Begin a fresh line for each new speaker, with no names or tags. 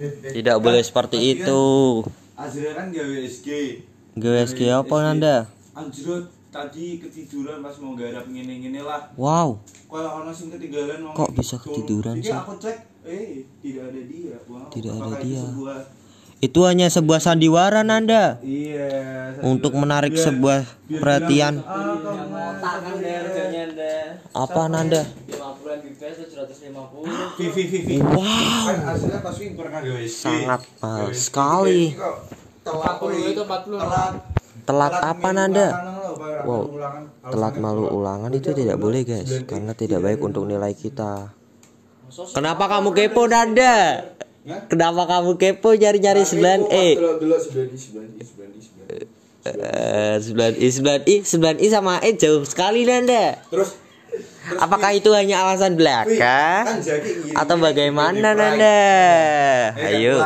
Tidak boleh seperti itu.
Azra kan gawe SG.
GSG apa Nanda?
Anjrot tadi ketiduran pas mau garap ngene-ngene lah.
Wow,
Kalau ono sing ketinggalan mau
Kok bisa
turun.
ketiduran sih?
aku cek, eh tidak ada dia. Wow,
Tidak ada
apakah itu
dia.
sebuah-
itu hanya sebuah sandiwara Nanda
Iya.
untuk
bilang,
menarik
biar-
sebuah
biar
perhatian.
bilang, ah,
kan harganya deh
Apa Nanda?
50 Mbps 750
Vivi Vivi.
Wow,
Kan aslinya pasti pernah gawe SG.
Sangat mahal sekali.
Telat
40 itu 40.
Telat.
telat apa Nanda? Wow, telat malu ulangan itu tidak boleh guys, karena tidak baik untuk nilai kita. Kenapa kamu kepo Nanda? Kenapa kamu kepo nyari-nyari 9E?
Dulu 9i 9i 9i 9i.
Eh, 9i 9i 9i sama E jauh sekali Nanda.
Terus
Apakah itu hanya alasan belaka
kan
atau bagaimana. Nanda? Ayo.